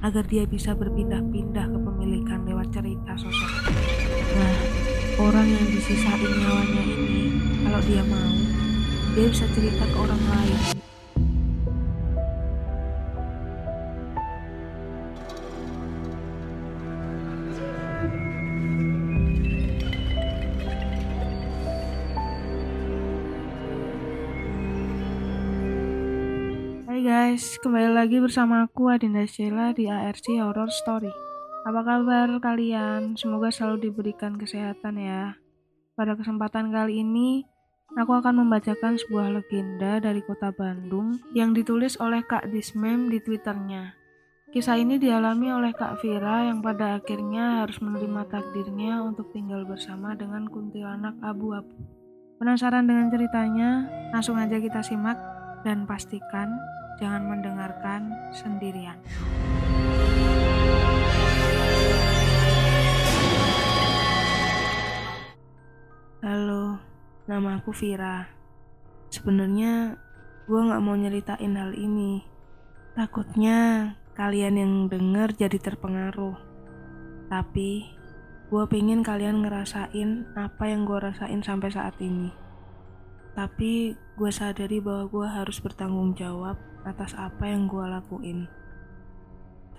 agar dia bisa berpindah-pindah kepemilikan lewat cerita sosok. Nah, orang yang disisain nyawanya ini, kalau dia mau, dia bisa cerita ke orang lain. Kembali lagi bersama aku Adinda Sheila di ARC Horror Story. Apa kabar kalian? Semoga selalu diberikan kesehatan ya. Pada kesempatan kali ini, aku akan membacakan sebuah legenda dari kota Bandung yang ditulis oleh Kak Dismem di twitternya. Kisah ini dialami oleh Kak Vira yang pada akhirnya harus menerima takdirnya untuk tinggal bersama dengan kuntilanak abu-abu. Penasaran dengan ceritanya? Langsung aja kita simak dan pastikan jangan mendengarkan sendirian. Halo, nama aku Vira. Sebenarnya gue nggak mau nyeritain hal ini. Takutnya kalian yang denger jadi terpengaruh. Tapi gue pengen kalian ngerasain apa yang gue rasain sampai saat ini. Tapi gue sadari bahwa gue harus bertanggung jawab atas apa yang gue lakuin.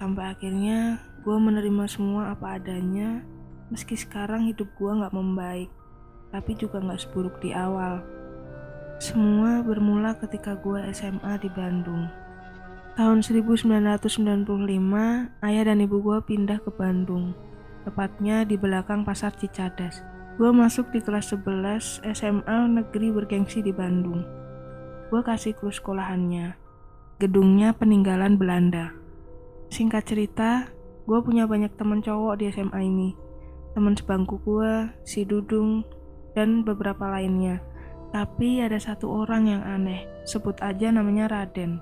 Sampai akhirnya gue menerima semua apa adanya, meski sekarang hidup gue gak membaik, tapi juga gak seburuk di awal. Semua bermula ketika gue SMA di Bandung. Tahun 1995, ayah dan ibu gue pindah ke Bandung, tepatnya di belakang pasar Cicadas. Gue masuk di kelas 11 SMA negeri bergengsi di Bandung. Gue kasih kru sekolahannya. Gedungnya peninggalan Belanda. Singkat cerita, gue punya banyak temen cowok di SMA ini. Temen sebangku gue, si Dudung, dan beberapa lainnya. Tapi ada satu orang yang aneh, sebut aja namanya Raden.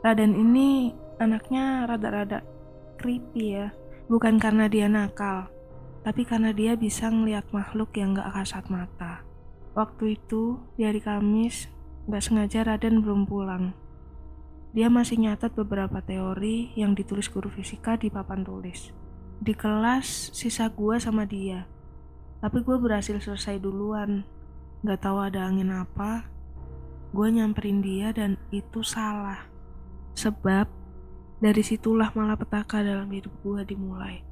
Raden ini anaknya rada-rada creepy ya. Bukan karena dia nakal, tapi karena dia bisa ngeliat makhluk yang gak kasat mata. Waktu itu, di hari Kamis, gak sengaja Raden belum pulang. Dia masih nyatat beberapa teori yang ditulis guru fisika di papan tulis. Di kelas, sisa gue sama dia. Tapi gue berhasil selesai duluan. Gak tahu ada angin apa, gue nyamperin dia dan itu salah. Sebab, dari situlah malapetaka dalam hidup gue dimulai.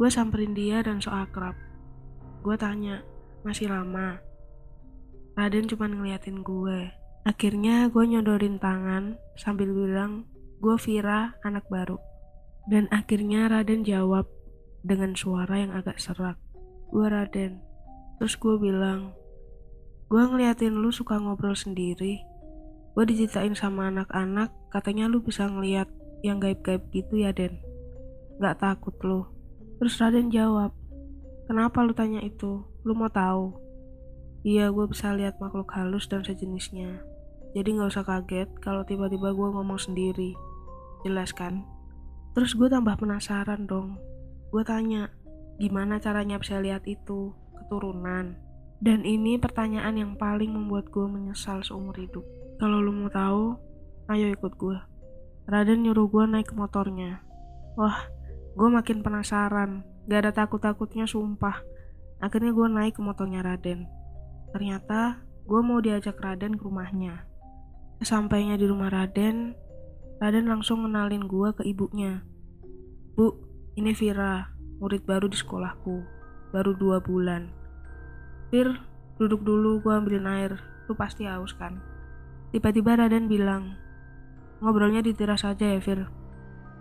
Gue samperin dia dan so akrab. Gue tanya, masih lama? Raden cuma ngeliatin gue. Akhirnya gue nyodorin tangan sambil bilang, gue Vira, anak baru. Dan akhirnya Raden jawab dengan suara yang agak serak. Gue Raden. Terus gue bilang, gue ngeliatin lu suka ngobrol sendiri. Gue diceritain sama anak-anak, katanya lu bisa ngeliat yang gaib-gaib gitu ya Den. Gak takut lu. Terus Raden jawab, kenapa lu tanya itu? Lu mau tahu? Iya, gue bisa lihat makhluk halus dan sejenisnya. Jadi gak usah kaget kalau tiba-tiba gue ngomong sendiri. Jelas kan? Terus gue tambah penasaran dong. Gue tanya, gimana caranya bisa lihat itu? Keturunan. Dan ini pertanyaan yang paling membuat gue menyesal seumur hidup. Kalau lu mau tahu, ayo ikut gue. Raden nyuruh gue naik ke motornya. Wah, gue makin penasaran. Gak ada takut-takutnya sumpah. Akhirnya gue naik ke motornya Raden. Ternyata gue mau diajak Raden ke rumahnya. Sesampainya di rumah Raden, Raden langsung kenalin gue ke ibunya. Bu, ini Vira, murid baru di sekolahku. Baru dua bulan. Vir, duduk dulu gue ambilin air. Lu pasti haus kan? Tiba-tiba Raden bilang, ngobrolnya di teras aja ya Vir.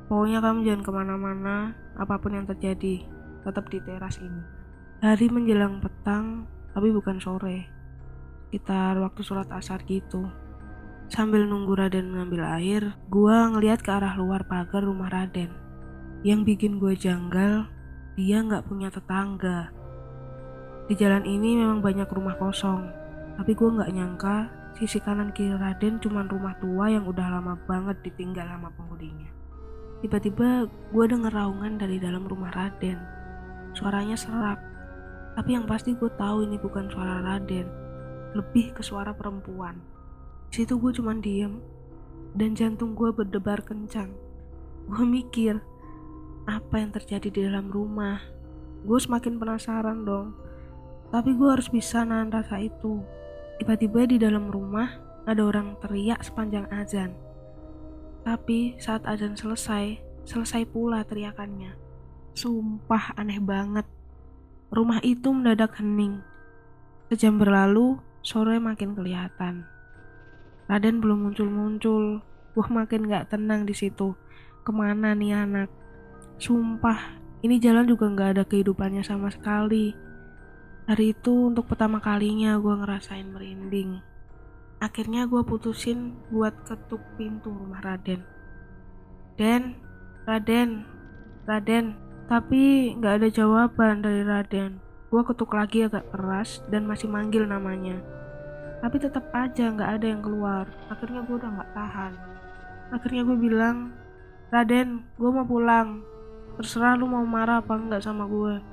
Pokoknya kamu jangan ke mana-mana, apa pun yang terjadi, tetap di teras ini. Hari menjelang petang, tapi bukan sore. Sekitar waktu sholat asar gitu. Sambil nunggu Raden ngambil air, gua ngeliat ke arah luar pagar rumah Raden. Yang bikin gue janggal, dia nggak punya tetangga. Di jalan ini memang banyak rumah kosong, tapi gue nggak nyangka sisi kanan kiri Raden cuma rumah tua yang udah lama banget ditinggal sama penghuninya. Tiba-tiba gue denger raungan dari dalam rumah Raden. Suaranya serak, tapi yang pasti gue tahu ini bukan suara Raden, lebih ke suara perempuan. Situ gue cuman diem dan jantung gue berdebar kencang. Gue mikir, apa yang terjadi di dalam rumah. Gue semakin penasaran dong. Tapi gue harus bisa nahan rasa itu. Tiba-tiba di dalam rumah ada orang teriak sepanjang azan. Tapi saat azan selesai, selesai pula teriakannya. Sumpah aneh banget. Rumah itu mendadak hening. Sejam berlalu, sore makin kelihatan. Raden belum muncul-muncul. Gue makin gak tenang di situ. Ke mana nih anak? Sumpah, ini jalan juga nggak ada kehidupannya sama sekali. Hari itu untuk pertama kalinya gue ngerasain merinding. Akhirnya gue putusin buat ketuk pintu rumah Raden. Den, Raden, Raden. Tapi nggak ada jawaban dari Raden. Gue ketuk lagi agak keras dan masih manggil namanya. Tapi tetap aja nggak ada yang keluar. Akhirnya gue udah nggak tahan. Akhirnya gue bilang, Raden, gue mau pulang. Terserah lu mau marah apa enggak sama gue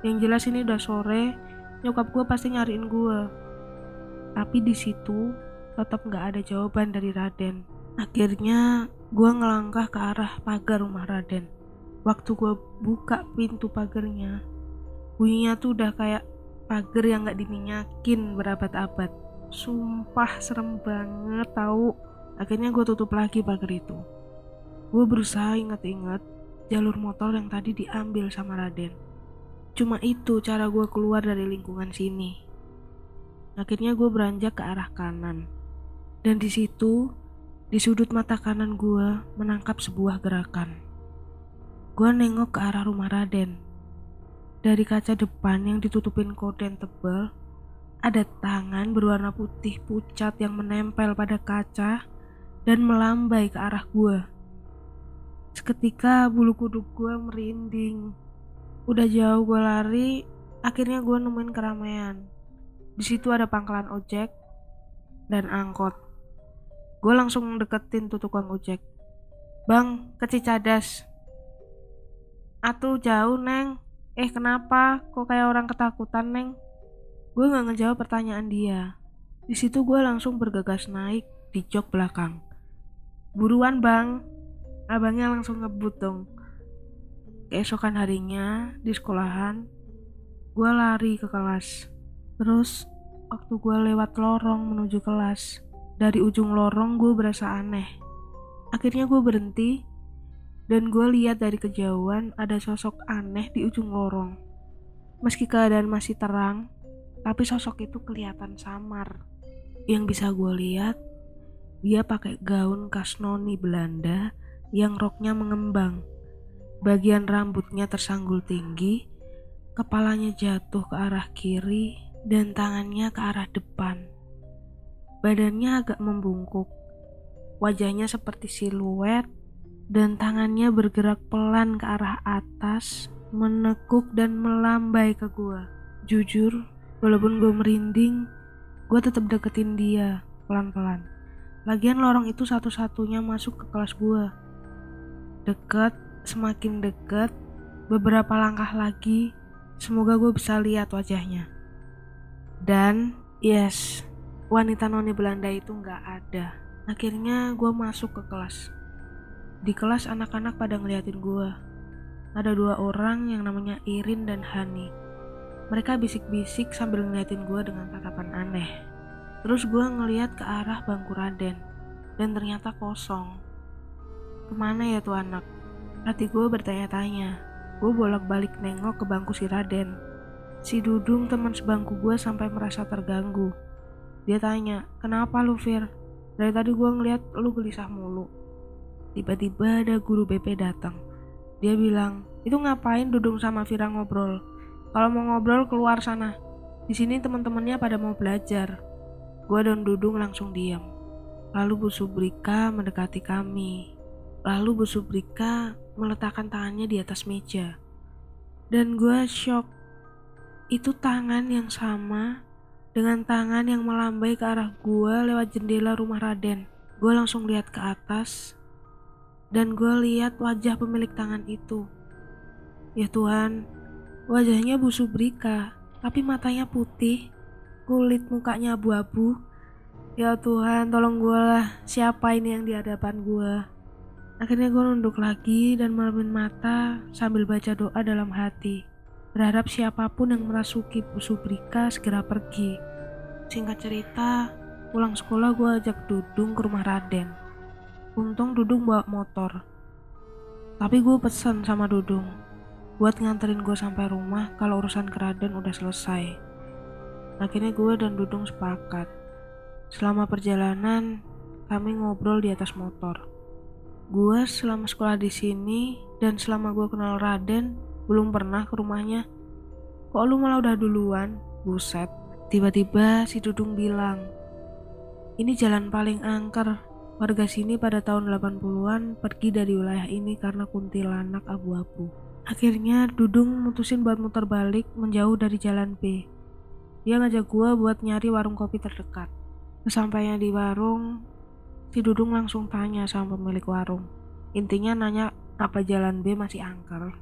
yang jelas ini udah sore nyokap gue pasti nyariin gue tapi di situ tetap nggak ada jawaban dari Raden. Akhirnya gue ngelangkah ke arah pagar rumah Raden. Waktu gue buka pintu pagarnya bunyinya tuh udah kayak pagar yang nggak diminyakin berabad-abad sumpah serem banget tahu akhirnya gue tutup lagi pagar itu gue berusaha inget-inget jalur motor yang tadi diambil sama Raden. Cuma itu cara gue keluar dari lingkungan sini. Akhirnya gue beranjak ke arah kanan. Dan di situ, di sudut mata kanan gue menangkap sebuah gerakan. Gue nengok ke arah rumah Raden. Dari kaca depan yang ditutupin korden tebal, ada tangan berwarna putih pucat yang menempel pada kaca dan melambai ke arah gue. Seketika bulu kuduk gue merinding. Udah jauh gue lari, akhirnya gue nemuin keramaian. Di situ ada pangkalan ojek dan angkot. Gue langsung deketin tuh tukang ojek. Bang, ke Cicadas. Atuh jauh, Neng. Eh, kenapa? Kok kayak orang ketakutan, Neng? Gue gak ngejawab pertanyaan dia. Di situ gue langsung bergegas naik di jok belakang. Buruan, Bang. Abangnya langsung ngebut dong. Keesokan harinya di sekolahan gue lari ke kelas. Terus waktu gue lewat lorong menuju kelas dari ujung lorong gue berasa aneh. Akhirnya gue berhenti dan gue lihat dari kejauhan ada sosok aneh di ujung lorong. Meski keadaan masih terang tapi sosok itu kelihatan samar yang bisa gue lihat dia pakai gaun kasnoni Belanda yang roknya mengembang. Bagian rambutnya tersanggul tinggi, kepalanya jatuh ke arah kiri, dan tangannya ke arah depan. Badannya agak membungkuk, wajahnya seperti siluet, dan tangannya bergerak pelan ke arah atas, menekuk dan melambai ke gua. Jujur, walaupun gue merinding, gue tetap deketin dia pelan-pelan. Lagian lorong itu satu-satunya masuk ke kelas gue. Dekat, semakin dekat, beberapa langkah lagi, semoga gue bisa lihat wajahnya. Dan, yes, wanita noni Belanda itu nggak ada. Akhirnya gue masuk ke kelas. Di kelas anak-anak pada ngeliatin gue. Ada dua orang yang namanya Irin dan Hani. Mereka bisik-bisik sambil ngeliatin gue dengan tatapan aneh. Terus gue ngeliat ke arah bangku Raden, dan ternyata kosong. Ke mana ya tuh anak? Hati gue bertanya-tanya. Gue bolak-balik nengok ke bangku si Raden. Si Dudung teman sebangku gue sampai merasa terganggu. Dia tanya, kenapa lu Fir? Dari tadi gue ngeliat lu gelisah mulu. Tiba-tiba ada guru BP datang. Dia bilang, itu ngapain Dudung sama Fira ngobrol? Kalau mau ngobrol keluar sana. Di sini teman-temannya pada mau belajar. Gue dan Dudung langsung diam. Lalu Bu Subrika mendekati kami. Lalu Bu Subrika meletakkan tangannya di atas meja. Dan gue shock. Itu tangan yang sama dengan tangan yang melambai ke arah gue lewat jendela rumah Raden. Gue langsung lihat ke atas dan gue lihat wajah pemilik tangan itu. Ya Tuhan, wajahnya Bu Subrika, tapi matanya putih, kulit mukanya abu-abu. Ya Tuhan, tolong gue lah, siapa ini yang di hadapan gue? Akhirnya gue nunduk lagi dan melemin mata sambil baca doa dalam hati. Berharap siapa pun yang merasuki Subrika segera pergi. Singkat cerita, pulang sekolah gue ajak Dudung ke rumah Raden. Untung Dudung bawa motor. Tapi gue pesan sama Dudung buat nganterin gue sampai rumah kalau urusan ke Raden udah selesai. Akhirnya gue dan Dudung sepakat. Selama perjalanan, kami ngobrol di atas motor. Gue selama sekolah di sini dan selama gue kenal Raden belum pernah ke rumahnya. Kok lu malah udah duluan? Buset. Tiba-tiba si Dudung bilang, ini jalan paling angker. Warga sini pada tahun 80-an pergi dari wilayah ini karena kuntilanak abu-abu. Akhirnya Dudung mutusin buat muter balik menjauh dari jalan B. Dia ngajak gue buat nyari warung kopi terdekat. Sesampainya di warung, Si Dudung langsung tanya sama pemilik warung. Intinya nanya apa jalan B masih angker.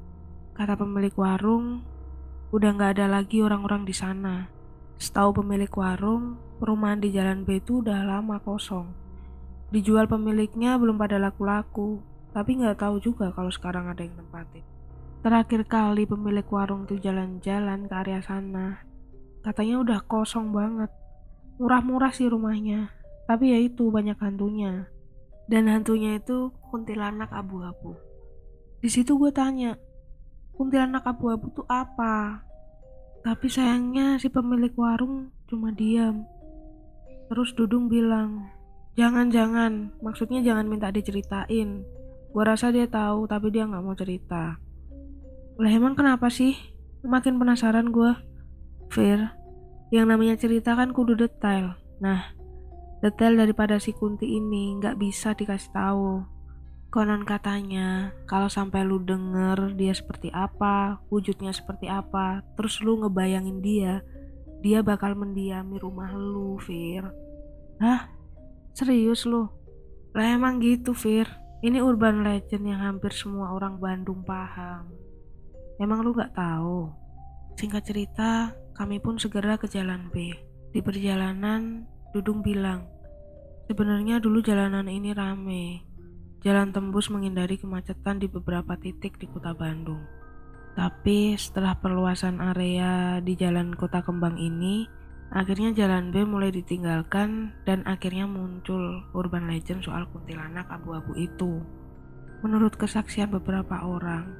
Kata pemilik warung, udah nggak ada lagi orang-orang di sana. Setahu pemilik warung, perumahan di jalan B itu udah lama kosong. Dijual pemiliknya belum pada laku-laku, tapi nggak tahu juga kalau sekarang ada yang tempatin. Terakhir kali pemilik warung itu jalan-jalan ke area sana, katanya udah kosong banget. Murah-murah sih rumahnya, tapi ya itu banyak hantunya. Dan hantunya itu kuntilanak abu-abu. Di situ gue tanya, kuntilanak abu-abu itu apa? Tapi sayangnya si pemilik warung cuma diam. Terus Dudung bilang, jangan-jangan, maksudnya jangan minta diceritain. Gue rasa dia tahu tapi dia nggak mau cerita. Lah emang kenapa sih? Makin penasaran gue. Fir, yang namanya cerita kan kudu detail. Nah, Detail daripada si Kunti ini nggak bisa dikasih tahu. Konon katanya, kalau sampai lu denger dia seperti apa, wujudnya seperti apa, terus lu ngebayangin dia, dia bakal mendiami rumah lu, Fir. Hah? Serius lu? Lah emang gitu, Fir. Ini urban legend yang hampir semua orang Bandung paham. Emang lu gak tahu? Singkat cerita, kami pun segera ke jalan B. Di perjalanan, Dudung bilang, sebenarnya dulu jalanan ini rame. Jalan tembus menghindari kemacetan di beberapa titik di kota Bandung. Tapi setelah perluasan area di jalan kota kembang ini, akhirnya jalan B mulai ditinggalkan dan akhirnya muncul urban legend soal kuntilanak abu-abu itu. Menurut kesaksian beberapa orang,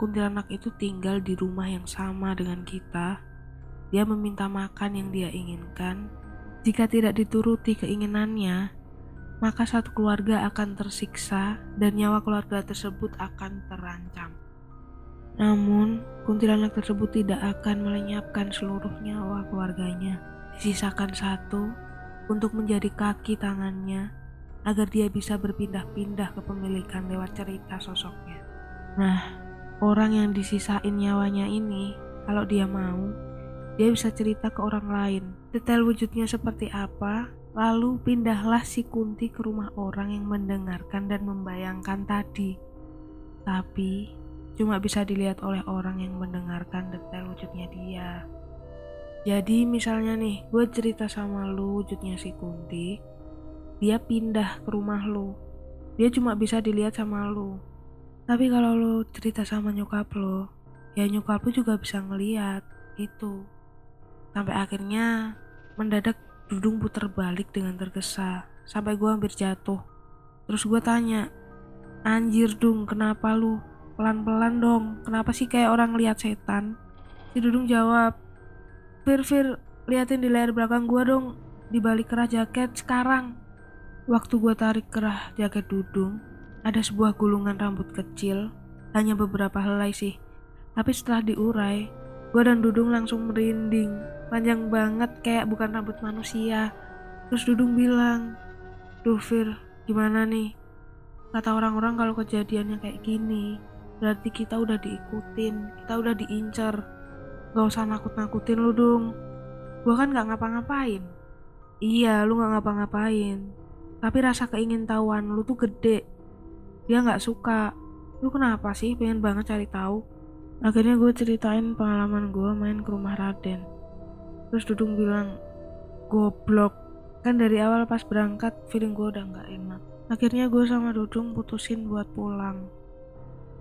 kuntilanak itu tinggal di rumah yang sama dengan kita. Dia meminta makan yang dia inginkan jika tidak dituruti keinginannya, maka satu keluarga akan tersiksa dan nyawa keluarga tersebut akan terancam. Namun, kuntilanak tersebut tidak akan melenyapkan seluruh nyawa keluarganya. Disisakan satu untuk menjadi kaki tangannya agar dia bisa berpindah-pindah kepemilikan lewat cerita sosoknya. Nah, orang yang disisain nyawanya ini, kalau dia mau, dia bisa cerita ke orang lain. Detail wujudnya seperti apa lalu pindahlah si Kunti ke rumah orang yang mendengarkan dan membayangkan tadi. Tapi cuma bisa dilihat oleh orang yang mendengarkan detail wujudnya dia. Jadi misalnya nih gue cerita sama lu wujudnya si Kunti dia pindah ke rumah lu. Dia cuma bisa dilihat sama lu tapi kalau lu cerita sama nyokap lo ya nyokap lu juga bisa ngeliat itu Sampai akhirnya mendadak Dudung putar balik dengan tergesa sampai gue hampir jatuh. Terus gue tanya, anjir Dung kenapa lu? Pelan-pelan dong, kenapa sih kayak orang lihat setan? Si Dudung jawab, Fir, Fir, liatin di layar belakang gue dong, di balik kerah jaket sekarang. Waktu gue tarik kerah jaket Dudung, ada sebuah gulungan rambut kecil, hanya beberapa helai sih. Tapi setelah diurai, gue dan Dudung langsung merinding. Panjang banget kayak bukan rambut manusia. Terus Dudung bilang Duh gimana nih? Kata orang-orang kalau kejadiannya kayak gini berarti kita udah diikutin kita udah diincer. Gak usah nakut-nakutin lu dong gue kan gak ngapa-ngapain. Iya lu gak ngapa-ngapain. Tapi rasa keingin tahuan lu tuh gede dia gak suka lu kenapa sih pengen banget cari tahu akhirnya gue ceritain pengalaman gue main ke rumah Raden terus Dudung bilang goblok kan dari awal pas berangkat feeling gue udah nggak enak Akhirnya gue sama Dudung putusin buat pulang.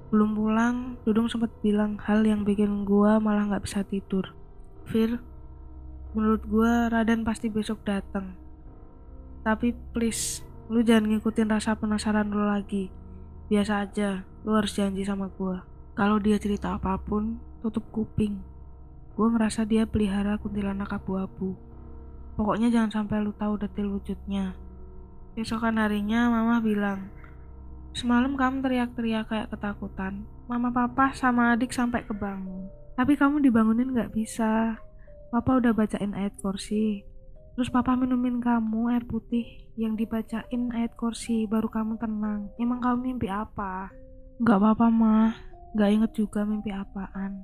Belum pulang, Dudung sempat bilang hal yang bikin gue malah gak bisa tidur. Fir, menurut gue Raden pasti besok datang. Tapi please, lu jangan ngikutin rasa penasaran lu lagi. Biasa aja, lu harus janji sama gue. Kalau dia cerita apa pun, tutup kuping. Gue ngerasa dia pelihara kuntilanak abu-abu. Pokoknya jangan sampai lu tahu detail wujudnya. Besokan harinya, mama bilang, Semalam kamu teriak-teriak kayak ketakutan. Mama papa sama adik sampai kebangun. Tapi kamu dibangunin gak bisa. Papa udah bacain ayat kursi. Terus papa minumin kamu air putih yang dibacain ayat kursi baru kamu tenang. Emang kamu mimpi apa? Gak apa-apa mah. Gak inget juga mimpi apaan.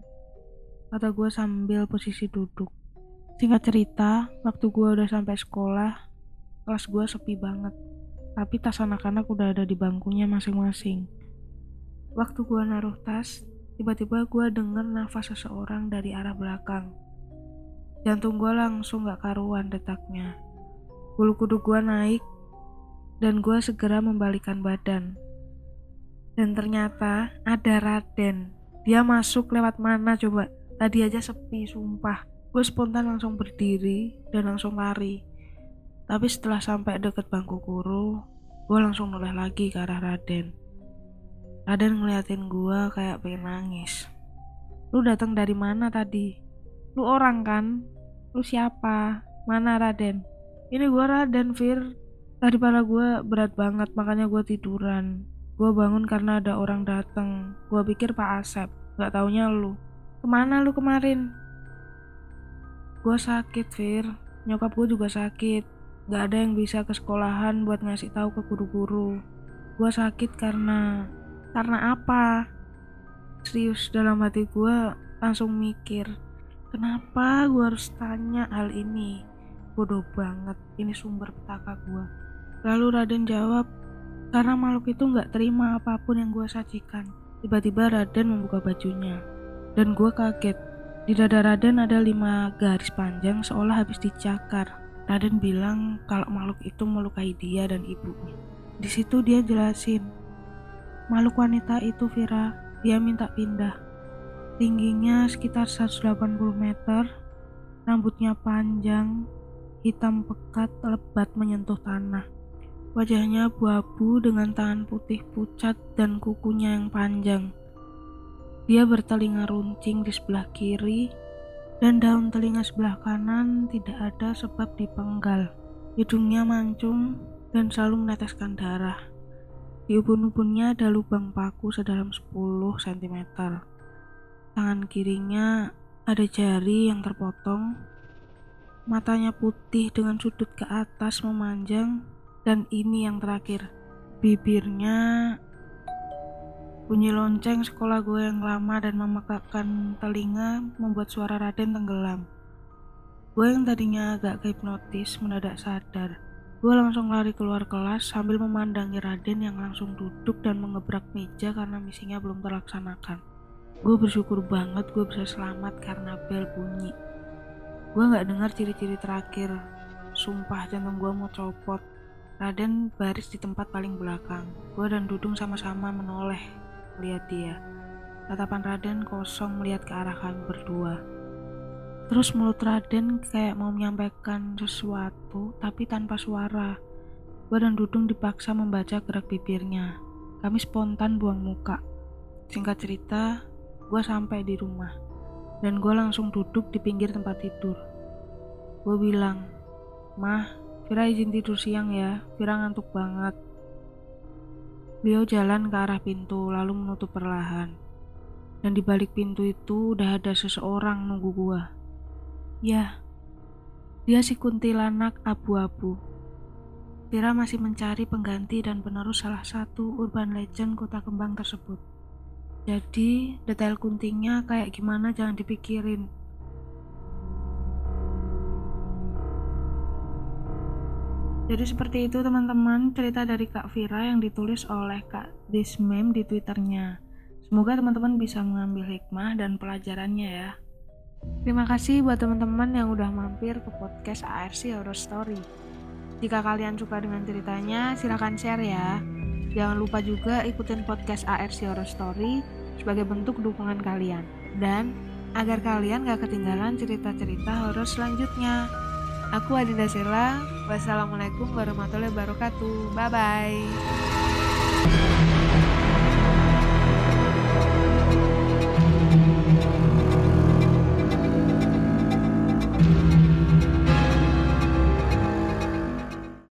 Kata gue sambil posisi duduk. Singkat cerita, waktu gue udah sampai sekolah, kelas gue sepi banget tapi tas anak-anak udah ada di bangkunya masing-masing. Waktu gua naruh tas, tiba-tiba gua denger nafas seseorang dari arah belakang. Jantung gua langsung gak karuan detaknya. Bulu kuduk gua naik, dan gua segera membalikan badan. Dan ternyata ada Raden. Dia masuk lewat mana coba? Tadi aja sepi, sumpah. Gue spontan langsung berdiri dan langsung lari. Tapi setelah sampai deket bangku guru, gue langsung noleh lagi ke arah Raden. Raden ngeliatin gue kayak pengen nangis. Lu datang dari mana tadi? Lu orang kan? Lu siapa? Mana Raden? Ini gue Raden, Fir. Tadi pala gue berat banget, makanya gue tiduran. Gue bangun karena ada orang datang. Gue pikir Pak Asep, gak taunya lu. Ke mana lu kemarin? Gue sakit, Fir. Nyokap gue juga sakit. Gak ada yang bisa ke sekolahan buat ngasih tahu ke guru-guru. Gue sakit karena... Karena apa? Serius dalam hati gue langsung mikir. Kenapa gue harus tanya hal ini? Bodoh banget, ini sumber petaka gue. Lalu Raden jawab, karena makhluk itu gak terima apa pun yang gue sajikan. Tiba-tiba Raden membuka bajunya. Dan gue kaget. Di dada Raden ada lima garis panjang seolah habis dicakar. Raden bilang kalau makhluk itu melukai dia dan ibunya. Di situ dia jelasin, makhluk wanita itu Vira, dia minta pindah. Tingginya sekitar 180 meter, rambutnya panjang, hitam pekat lebat menyentuh tanah. Wajahnya abu-abu dengan tangan putih pucat dan kukunya yang panjang. Dia bertelinga runcing di sebelah kiri dan daun telinga sebelah kanan tidak ada sebab dipenggal. Hidungnya mancung dan selalu meneteskan darah. Di ubun-ubunnya ada lubang paku sedalam 10 cm. Tangan kirinya ada jari yang terpotong. Matanya putih dengan sudut ke atas memanjang dan ini yang terakhir. Bibirnya Bunyi lonceng sekolah gue yang lama dan memekakkan telinga membuat suara Raden tenggelam. Gue yang tadinya agak hipnotis mendadak sadar. Gue langsung lari keluar kelas sambil memandangi Raden yang langsung duduk dan mengebrak meja karena misinya belum terlaksanakan. Gue bersyukur banget gue bisa selamat karena bel bunyi. Gue gak dengar ciri-ciri terakhir. Sumpah jantung gue mau copot. Raden baris di tempat paling belakang. Gue dan Dudung sama-sama menoleh melihat dia. Tatapan Raden kosong melihat ke arah kami berdua. Terus mulut Raden kayak mau menyampaikan sesuatu tapi tanpa suara. Gue dan Dudung dipaksa membaca gerak bibirnya. Kami spontan buang muka. Singkat cerita, gue sampai di rumah. Dan gue langsung duduk di pinggir tempat tidur. Gue bilang, Mah, Vira izin tidur siang ya, Vira ngantuk banget. Beliau jalan ke arah pintu lalu menutup perlahan. Dan di balik pintu itu udah ada seseorang nunggu gua. Ya, dia si kuntilanak abu-abu. Tira masih mencari pengganti dan penerus salah satu urban legend kota kembang tersebut. Jadi, detail kuntingnya kayak gimana jangan dipikirin. Jadi seperti itu teman-teman cerita dari Kak Vira yang ditulis oleh Kak Dismem di twitternya. Semoga teman-teman bisa mengambil hikmah dan pelajarannya ya. Terima kasih buat teman-teman yang udah mampir ke podcast ARC Horror Story. Jika kalian suka dengan ceritanya, silahkan share ya. Jangan lupa juga ikutin podcast ARC Horror Story sebagai bentuk dukungan kalian. Dan agar kalian gak ketinggalan cerita-cerita horor selanjutnya. Aku Adinda Sela. Wassalamualaikum warahmatullahi wabarakatuh. Bye-bye.